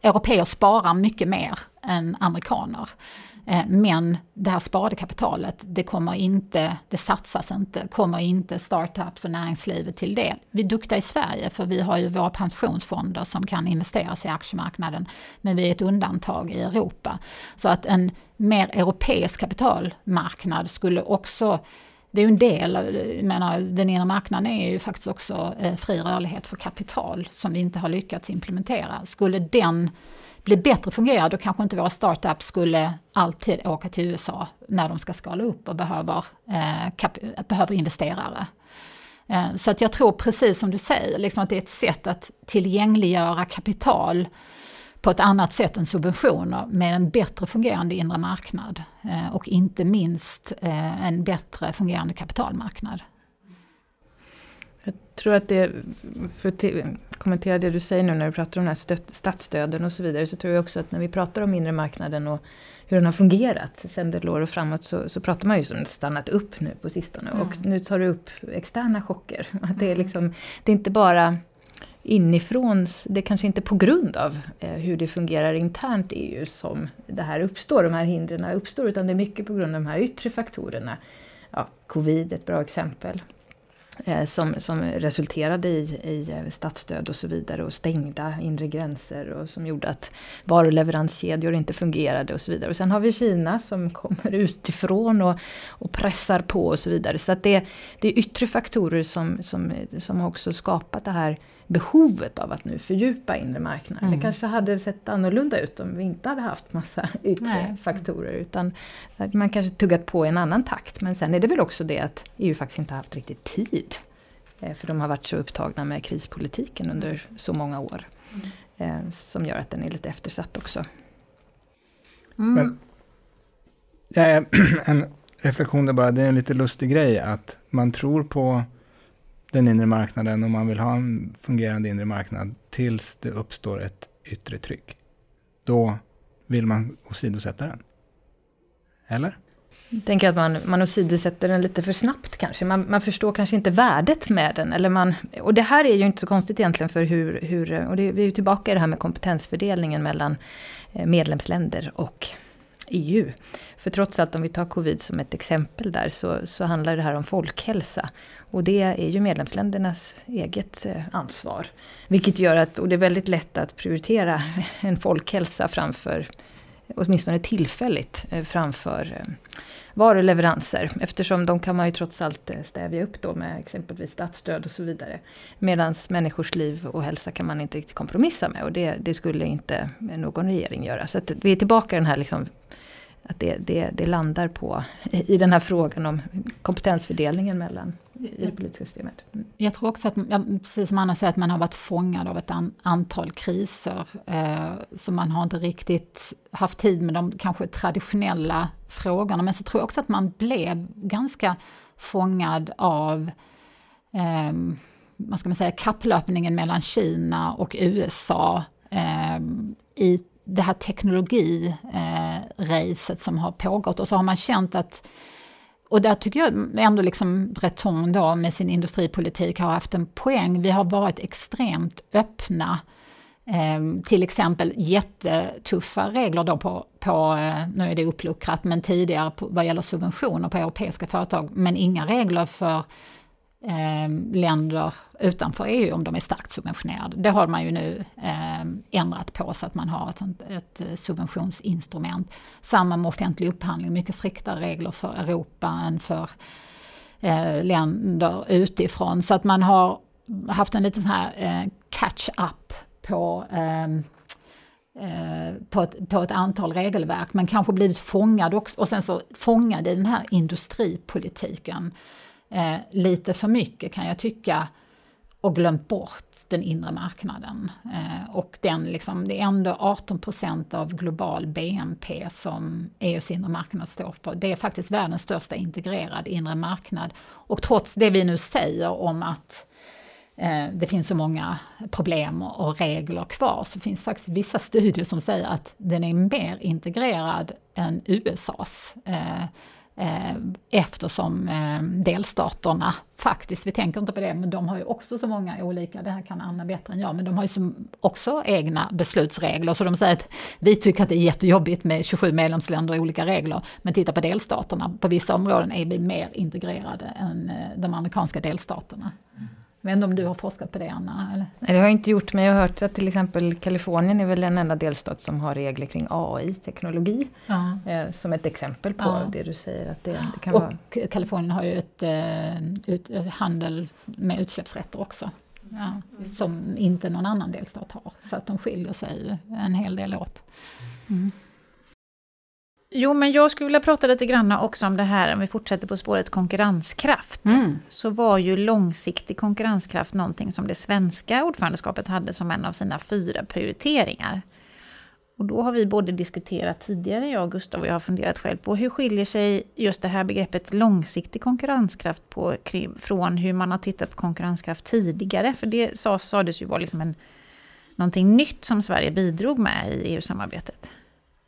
europeer sparar mycket mer än amerikaner. Eh, men det här sparade kapitalet, det kommer inte, det satsas inte, kommer inte startups och näringslivet till del. Vi är duktiga i Sverige för vi har ju våra pensionsfonder som kan investeras i aktiemarknaden, men vi är ett undantag i Europa. Så att en mer europeisk kapitalmarknad skulle också det är ju en del, jag menar, den inre marknaden är ju faktiskt också eh, fri rörlighet för kapital som vi inte har lyckats implementera. Skulle den bli bättre fungerar då kanske inte våra startups skulle alltid åka till USA när de ska skala upp och behöver, eh, behöver investerare. Eh, så att jag tror precis som du säger, liksom att det är ett sätt att tillgängliggöra kapital på ett annat sätt än subventioner med en bättre fungerande inre marknad eh, och inte minst eh, en bättre fungerande kapitalmarknad. Jag tror att det, för att kommentera det du säger nu när du pratar om de här statsstöden och så vidare, så tror jag också att när vi pratar om inre marknaden och hur den har fungerat sen Delors och framåt så, så pratar man ju som stannat upp nu på sistone. Mm. Och nu tar du upp externa chocker. Att det, är liksom, det är inte bara inifrån, det är kanske inte på grund av eh, hur det fungerar internt i EU som det här uppstår, de här hindren uppstår, utan det är mycket på grund av de här yttre faktorerna. Ja, covid är ett bra exempel. Eh, som, som resulterade i, i eh, statsstöd och så vidare och stängda inre gränser och som gjorde att varuleveranskedjor inte fungerade och så vidare. Och sen har vi Kina som kommer utifrån och, och pressar på och så vidare. Så att det, det är yttre faktorer som, som, som också skapat det här behovet av att nu fördjupa inre marknaden. Mm. Det kanske hade sett annorlunda ut om vi inte hade haft massa yttre Nej. faktorer. Utan man kanske tuggat på i en annan takt. Men sen är det väl också det att EU faktiskt inte haft riktigt tid. Eh, för de har varit så upptagna med krispolitiken under så många år. Mm. Som gör att den är lite eftersatt också. Mm. Men, ja, en reflektion där bara, det är en lite lustig grej att man tror på den inre marknaden och man vill ha en fungerande inre marknad tills det uppstår ett yttre tryck. Då vill man åsidosätta den. Eller? Jag tänker att man, man åsidosätter den lite för snabbt kanske. Man, man förstår kanske inte värdet med den. Eller man, och det här är ju inte så konstigt egentligen för hur, hur och det, vi är ju tillbaka i det här med kompetensfördelningen mellan eh, medlemsländer och EU. För trots allt, om vi tar covid som ett exempel där, så, så handlar det här om folkhälsa. Och det är ju medlemsländernas eget eh, ansvar. Vilket gör att, och det är väldigt lätt att prioritera en folkhälsa framför, åtminstone tillfälligt, eh, framför eh, varuleveranser. Eftersom de kan man ju trots allt eh, stävja upp då med exempelvis statsstöd och så vidare. Medan människors liv och hälsa kan man inte riktigt kompromissa med och det, det skulle inte någon regering göra. Så vi är tillbaka i den här liksom att det, det, det landar på i den här frågan om kompetensfördelningen mellan i det politiska systemet. Mm. Jag tror också att, precis som Anna säger, att man har varit fångad av ett an, antal kriser. Eh, så man har inte riktigt haft tid med de kanske traditionella frågorna. Men så tror jag också att man blev ganska fångad av eh, vad ska man säga, kapplöpningen mellan Kina och USA eh, i det här teknologiracet som har pågått och så har man känt att och där tycker jag ändå liksom Breton då med sin industripolitik har haft en poäng. Vi har varit extremt öppna. Eh, till exempel jättetuffa regler då på, på, eh, nu är det uppluckrat, men tidigare på, vad gäller subventioner på europeiska företag, men inga regler för eh, länder utanför EU om de är starkt subventionerade. Det har man ju nu eh, ändrat på så att man har ett, ett eh, subventionsinstrument. Samma med offentlig upphandling, mycket striktare regler för Europa än för eh, länder utifrån. Så att man har haft en liten sån här eh, catch-up på ehm, eh, på ett, på ett antal regelverk men kanske blivit fångad också och sen så fångad i den här industripolitiken eh, lite för mycket kan jag tycka och glömt bort den inre marknaden. Eh, och den liksom, det är ändå 18% av global BNP som EUs inre marknad står på. Det är faktiskt världens största integrerade inre marknad. Och trots det vi nu säger om att eh, det finns så många problem och regler kvar så finns faktiskt vissa studier som säger att den är mer integrerad än USAs. Eh, Eh, eftersom eh, delstaterna faktiskt, vi tänker inte på det, men de har ju också så många olika, det här kan Anna bättre än jag, men de har ju också egna beslutsregler. Så de säger att vi tycker att det är jättejobbigt med 27 medlemsländer och olika regler, men titta på delstaterna, på vissa områden är vi mer integrerade än eh, de amerikanska delstaterna. Mm. Mm. Jag vet inte om du har forskat på det Anna? Eller? Nej, det har jag inte gjort, men jag har hört att till exempel Kalifornien är väl den enda delstat som har regler kring AI-teknologi. Ja. Eh, som ett exempel på ja. det du säger. Att det, det kan och vara... Kalifornien har ju ett, eh, ett, ett handel med utsläppsrätter också. Ja, som inte någon annan delstat har. Så att de skiljer sig en hel del åt. Mm. Jo, men jag skulle vilja prata lite grann också om det här, om vi fortsätter på spåret konkurrenskraft. Mm. Så var ju långsiktig konkurrenskraft någonting som det svenska ordförandeskapet hade som en av sina fyra prioriteringar. Och då har vi både diskuterat tidigare, jag och Gustav, och jag har funderat själv på hur skiljer sig just det här begreppet långsiktig konkurrenskraft på, från hur man har tittat på konkurrenskraft tidigare? För det sades, sades ju vara liksom en, någonting nytt som Sverige bidrog med i EU-samarbetet.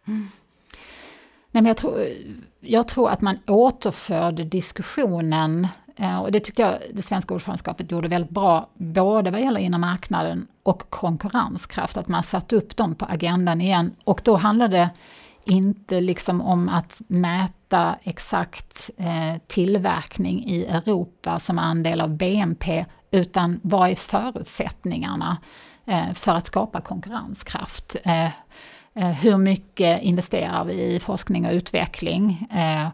Mm. Nej, men jag, tror, jag tror att man återförde diskussionen eh, och det tycker jag det svenska ordförandeskapet gjorde väldigt bra, både vad gäller inre marknaden och konkurrenskraft, att man satte upp dem på agendan igen. Och då handlade det inte liksom om att mäta exakt eh, tillverkning i Europa som andel av BNP, utan vad är förutsättningarna eh, för att skapa konkurrenskraft? Eh, hur mycket investerar vi i forskning och utveckling? Eh,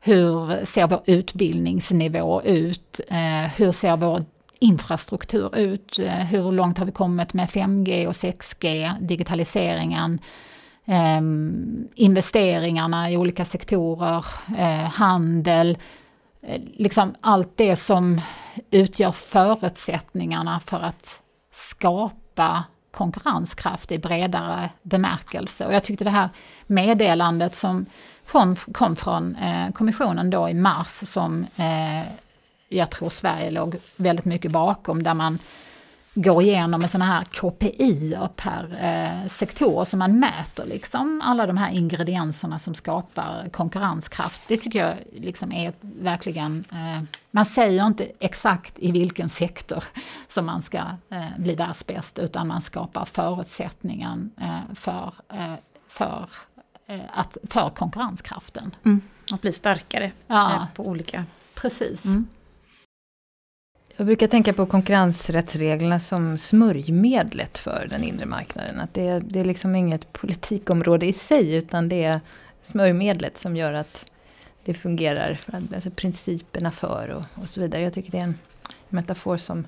hur ser vår utbildningsnivå ut? Eh, hur ser vår infrastruktur ut? Hur långt har vi kommit med 5G och 6G, digitaliseringen? Ehm, investeringarna i olika sektorer, handel, liksom allt det som utgör förutsättningarna för att skapa konkurrenskraft i bredare bemärkelse. Och jag tyckte det här meddelandet som kom, kom från eh, kommissionen då i mars som eh, jag tror Sverige låg väldigt mycket bakom, där man går igenom med sådana här KPI per eh, sektor, så man mäter liksom alla de här ingredienserna som skapar konkurrenskraft. Det tycker jag liksom är verkligen, eh, man säger inte exakt i vilken sektor som man ska eh, bli världsbäst, utan man skapar förutsättningen eh, för, eh, för, eh, att, för konkurrenskraften. Mm. Att bli starkare ja. på olika... Precis. Mm. Jag brukar tänka på konkurrensrättsreglerna som smörjmedlet för den inre marknaden. Att det, det är liksom inget politikområde i sig, utan det är smörjmedlet som gör att det fungerar. Alltså principerna för och, och så vidare. Jag tycker det är en metafor som...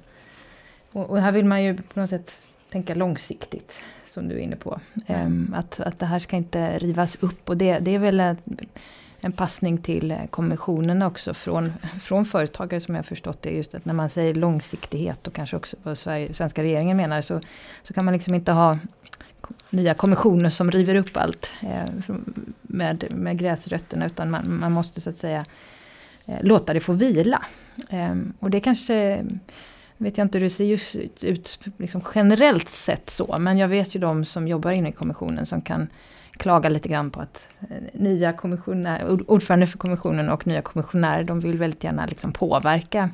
Och, och, här vill man ju på något sätt tänka långsiktigt, som du är inne på. Mm. Att, att det här ska inte rivas upp och det, det är väl ett, en passning till eh, kommissionen också från, från företagare som jag förstått det. Just att när man säger långsiktighet och kanske också vad Sverige, svenska regeringen menar så, så kan man liksom inte ha nya kommissioner som river upp allt eh, med, med gräsrötterna utan man, man måste så att säga eh, låta det få vila. Eh, och det kanske vet jag inte hur det ser just ut liksom generellt sett så, men jag vet ju de som jobbar inne i kommissionen som kan klaga lite grann på att eh, nya kommissionärer, ordförande för kommissionen och nya kommissionärer, de vill väldigt gärna liksom påverka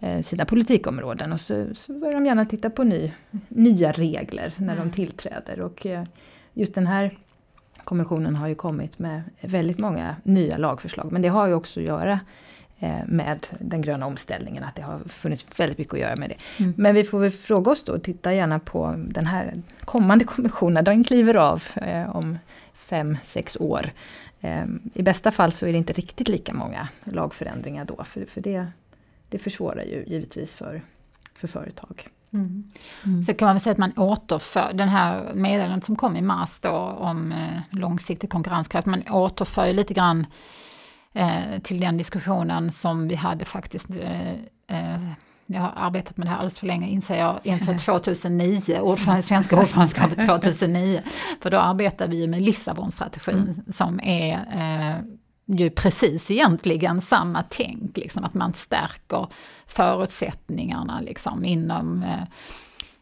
eh, sina politikområden och så, så börjar de gärna titta på ny, nya regler när mm. de tillträder. Och eh, just den här kommissionen har ju kommit med väldigt många nya lagförslag, men det har ju också att göra med den gröna omställningen, att det har funnits väldigt mycket att göra med det. Mm. Men vi får väl fråga oss då, titta gärna på den här kommande kommissionen, den kliver av eh, om fem, sex år. Eh, I bästa fall så är det inte riktigt lika många lagförändringar då, för, för det, det försvårar ju givetvis för, för företag. Mm. Mm. Så kan man väl säga att man återför, den här meddelandet som kom i mars då om eh, långsiktig konkurrenskraft, man återför lite grann eh, till den diskussionen som vi hade faktiskt eh, eh jag har arbetat med det här alldeles för länge inser jag inför 2009, ordförande, svenska ordförandeskapet 2009. För då arbetade vi ju med Lissabonstrategin mm. som är eh, ju precis egentligen samma tänk, liksom, att man stärker förutsättningarna liksom, inom eh,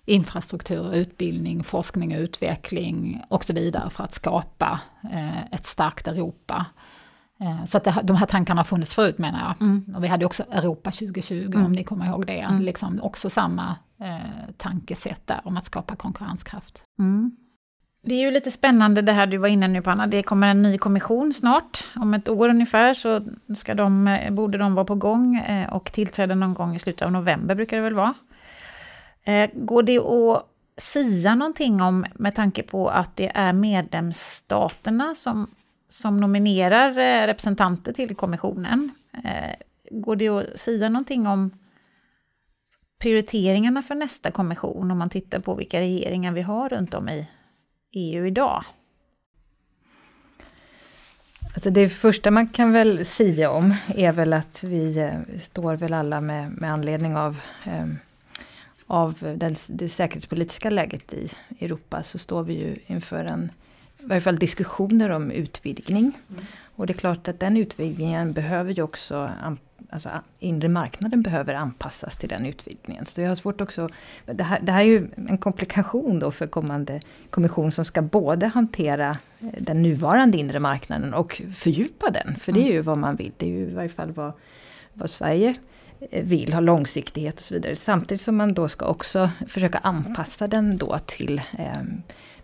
infrastruktur, utbildning, forskning och utveckling och så vidare för att skapa eh, ett starkt Europa. Eh, så att det, de här tankarna har funnits förut menar jag. Mm. Och vi hade också Europa 2020 mm. om ni kommer ihåg det. Mm. Liksom också samma eh, tankesätt där om att skapa konkurrenskraft. Mm. Det är ju lite spännande det här du var inne nu på Anna, det kommer en ny kommission snart. Om ett år ungefär så ska de, eh, borde de vara på gång eh, och tillträda någon gång i slutet av november brukar det väl vara. Går det att sia någonting om, med tanke på att det är medlemsstaterna som som nominerar eh, representanter till kommissionen. Eh, går det att säga någonting om prioriteringarna för nästa kommission om man tittar på vilka regeringar vi har runt om i EU idag? Alltså det första man kan väl säga om är väl att vi eh, står väl alla med, med anledning av, eh, av den, det säkerhetspolitiska läget i Europa så står vi ju inför en i varje fall diskussioner om utvidgning. Mm. Och det är klart att den utvidgningen behöver ju också, alltså inre marknaden behöver anpassas till den utvidgningen. Så jag har svårt också, det här, det här är ju en komplikation då för kommande kommission som ska både hantera eh, den nuvarande inre marknaden och fördjupa den. För det är ju vad man vill, det är ju i varje fall vad, vad Sverige eh, vill ha långsiktighet och så vidare. Samtidigt som man då ska också försöka anpassa den då till eh,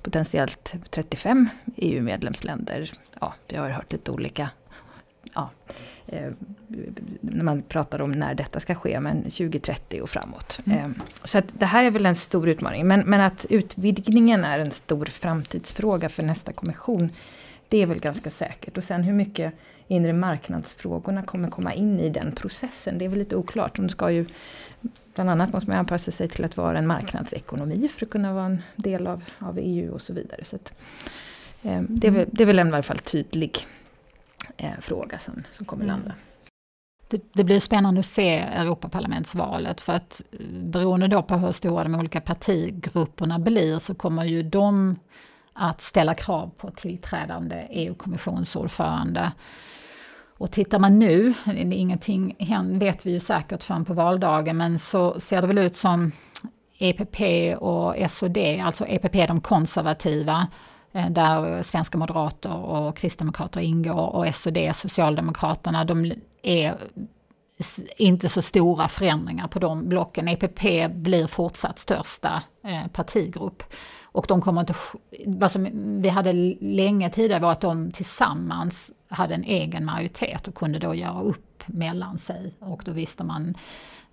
potentiellt 35 EU-medlemsländer. Ja, vi har hört lite olika ja, eh, när man pratar om när detta ska ske, men 2030 och framåt. Mm. Eh, så att det här är väl en stor utmaning, men, men att utvidgningen är en stor framtidsfråga för nästa kommission, det är väl ganska säkert. Och sen hur mycket inre marknadsfrågorna kommer komma in i den processen, det är väl lite oklart. De ska ju Bland annat måste man anpassa sig till att vara en marknadsekonomi för att kunna vara en del av, av EU och så vidare. Så att, eh, det, är väl, det är väl en i alla fall tydlig eh, fråga som, som kommer mm. landa. Det, det, blir spännande att se Europaparlamentsvalet för att beroende då på hur stora de olika partigrupperna blir så kommer ju de att ställa krav på tillträdande EU-kommissionsordförande. Och tittar man nu, ingenting vet vi ju säkert förrän på valdagen, men så ser det väl ut som EPP och SOD, alltså EPP de konservativa, eh, där svenska moderater och kristdemokrater ingår och SOD, Socialdemokraterna, de är inte så stora förändringar på de blocken. EPP blir fortsatt största eh, partigrupp. Och de kommer inte, vad som vi hade länge tidigare var att de tillsammans hade en egen majoritet och kunde då göra upp mellan sig. Och då visste man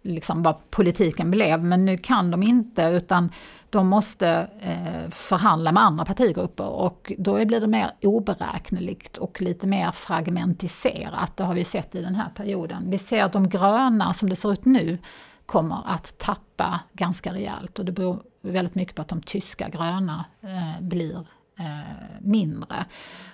liksom vad politiken blev. Men nu kan de inte utan de måste eh, förhandla med andra partigrupper och då blir det mer oberäkneligt och lite mer fragmentiserat. Det har vi sett i den här perioden. Vi ser att de gröna som det ser ut nu kommer att tappa ganska rejält och det beror väldigt mycket på att de tyska gröna eh, blir Eh, mindre.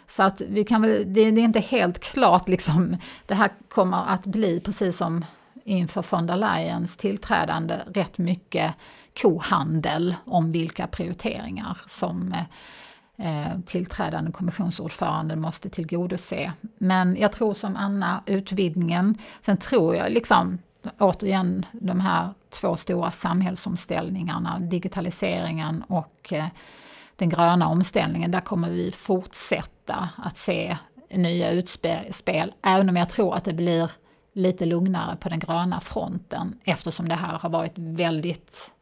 Så att vi kan väl, det, det, är inte helt klart liksom, det här kommer att bli precis som inför von der Leyens tillträdande rätt mycket kohandel om vilka prioriteringar som eh, eh tillträdande kommissionsordförande måste tillgodose. Men jag tror som Anna, utvidgningen, sen tror jag liksom återigen de här två stora samhällsomställningarna, digitaliseringen och eh, den gröna omställningen, där kommer vi fortsätta att se nya utspel, även om jag tror att det blir lite lugnare på den gröna fronten eftersom det här har varit väldigt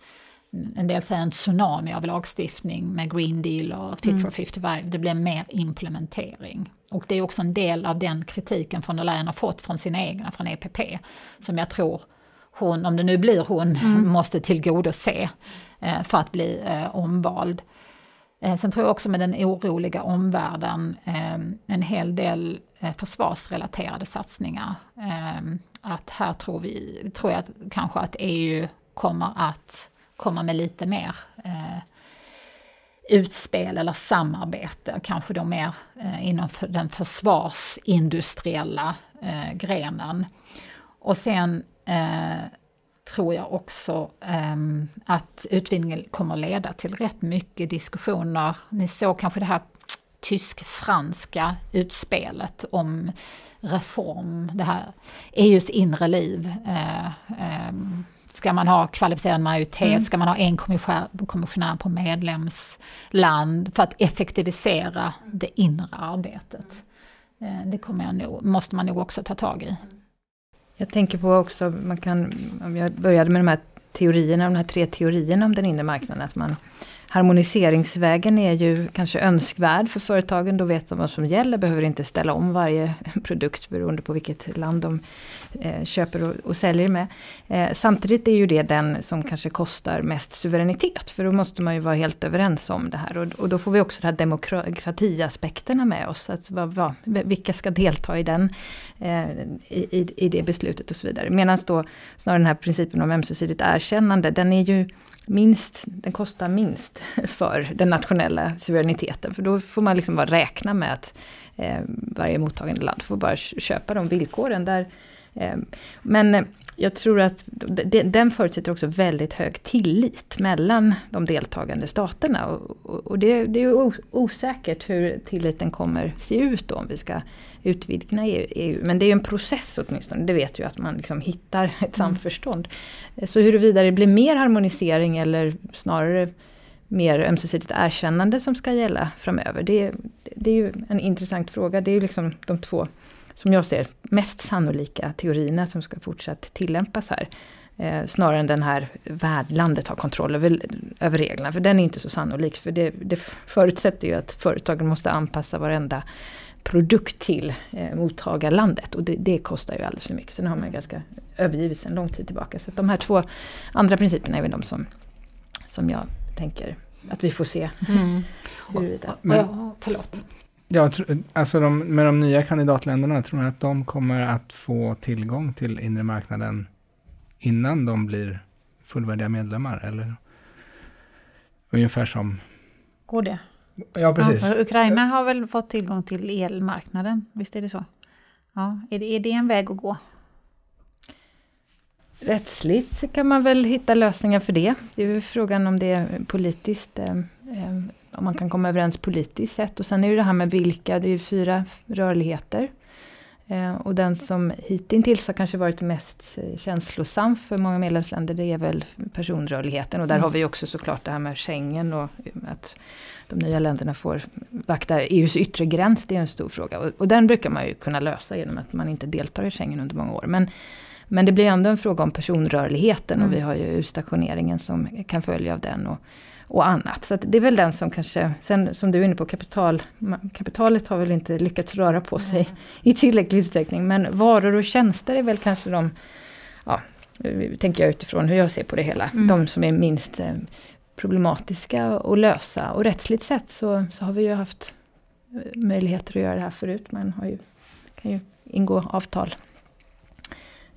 en del säger en tsunami av lagstiftning med Green Deal och Fit mm. for 55. Det blir mer implementering. Och det är också en del av den kritiken från der Leyen har fått från sina egna, från EPP, som jag tror hon, om det nu blir hon, mm. måste tillgodose eh, för att bli eh, omvald. Eh, sen tror jag också med den oroliga omvärlden, ehm, en hel del eh, försvarsrelaterade satsningar. Ehm, att här tror, vi, tror jag kanske att EU kommer att komma med lite mer eh, utspel eller samarbete, kanske då mer inom den försvarsindustriella grenen. Och sen tror jag också um, att utvidgningen kommer leda till rätt mycket diskussioner. Ni såg kanske det här tysk-franska utspelet om reform, det här EUs inre liv. Uh, um, Ska man ha kvalificerad majoritet? Mm. Ska man ha en kommissionär, på medlemsland för att effektivisera det inre arbetet? Uh, det kommer jag nog, måste man nog också ta tag i. Jag tänker på också, man kan, om jag började med de här teorierna, de här tre teorierna om den inre marknaden, att man Harmoniseringsvägen är ju kanske önskvärd för företagen, då vet de vad som gäller, behöver inte ställa om varje produkt beroende på vilket land de eh, köper och, och, säljer med. Eh, samtidigt är ju det den som kanske kostar mest suveränitet, för då måste man ju vara helt överens om det här. Och, och då får vi också de här demokratiaspekterna med oss, att vad, vad, vilka ska delta i den, eh, i, i det beslutet och så vidare. Medan då snarare den här principen om ömsesidigt erkännande, den är ju minst, den kostar minst för den nationella suveräniteten. För då får man liksom bara räkna med att eh, varje mottagande land får bara köpa de villkoren. Där, eh, men jag tror att den förutsätter också väldigt hög tillit mellan de deltagande staterna. Och, det, det är osäkert hur tilliten kommer se ut då om vi ska utvidga EU. Men det är en process åtminstone, det vet ju att man liksom hittar ett mm. samförstånd. Så huruvida det blir mer harmonisering eller snarare mer ömsesidigt erkännande som ska gälla framöver. Det, det är ju en intressant fråga. Det är ju liksom de två som jag ser, mest sannolika teorierna som ska fortsatt tillämpas här. Eh, snarare än den här värdlandet har kontroll över, över reglerna, för den är inte så sannolik. För det, det förutsätter ju att företagen måste anpassa varenda produkt till eh, mottagarlandet och det, det, kostar ju alldeles för mycket. Sen har man ganska övergivit sedan lång tid tillbaka. Så de här två andra principerna är väl de som, som jag tänker att vi får se. Mm. Huruvida. Men, förlåt. Ja, alltså de, med de nya kandidatländerna, tror jag att de kommer att få tillgång till inre marknaden innan de blir fullvärdiga medlemmar? Eller ungefär som... Går det? Ja, precis. Ja, Ukraina har väl fått tillgång till elmarknaden, visst är det så? Ja, är det, är det en väg att gå? Rättsligt kan man väl hitta lösningar för det. Det är ju frågan om det är politiskt eh, eh om man kan komma överens politiskt sett. Och sen är det det här med vilka, det är ju fyra rörligheter. Eh, och den som hittills har kanske varit mest eh, känslosam för många medlemsländer, det är väl personrörligheten. Och där mm. har vi också såklart det här med Schengen och att de nya länderna får vakta EUs yttre gräns, det är en stor fråga. Och, och den brukar man ju kunna lösa genom att man inte deltar i Schengen under många år. Men, men det blir ändå en fråga om personrörligheten mm. och vi har ju utstationeringen som kan följa av den. Och, och annat. Så det är väl den som kanske, sen som du är inne på, kapital, kapitalet har väl inte lyckats röra på sig mm. i tillräcklig utsträckning. Men varor och tjänster är väl kanske de, ja, tänker jag utifrån hur jag ser på det hela, mm. de som är minst eh, problematiska att lösa. Och rättsligt sett så, så har vi ju haft eh, möjligheter att göra det här förut. Man har ju, kan ju ingå avtal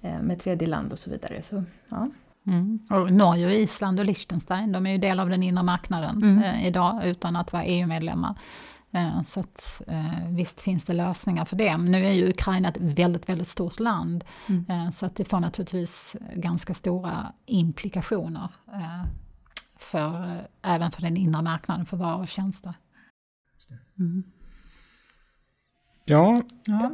eh, med tredje land och så vidare. Så, ja. Mm. Och Norge, och Island och Liechtenstein, de är ju del av den inre marknaden mm. eh, idag utan att vara EU-medlemmar. Eh, så att, eh, visst finns det lösningar för det. Men nu är ju Ukraina ett väldigt, väldigt stort land. Mm. Eh, så att det får naturligtvis ganska stora implikationer. Eh, för, även för den inre marknaden för varor och tjänster. Mm. Ja, ja.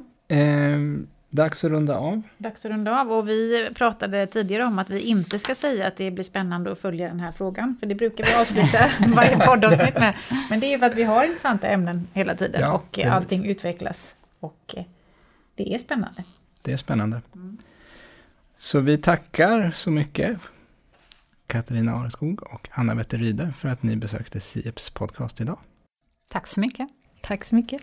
Dags att runda av. Dags att runda av och vi pratade tidigare om att vi inte ska säga att det blir spännande att följa den här frågan. För det brukar vi avsluta varje poddavsnitt med. Men det är ju för att vi har intressanta ämnen hela tiden ja, och precis. allting utvecklas. Och eh, det är spännande. Det är spännande. Mm. Så vi tackar så mycket Katarina Areskog och Anna Wetteride för att ni besökte Sieps podcast idag. Tack så mycket. Tack så mycket.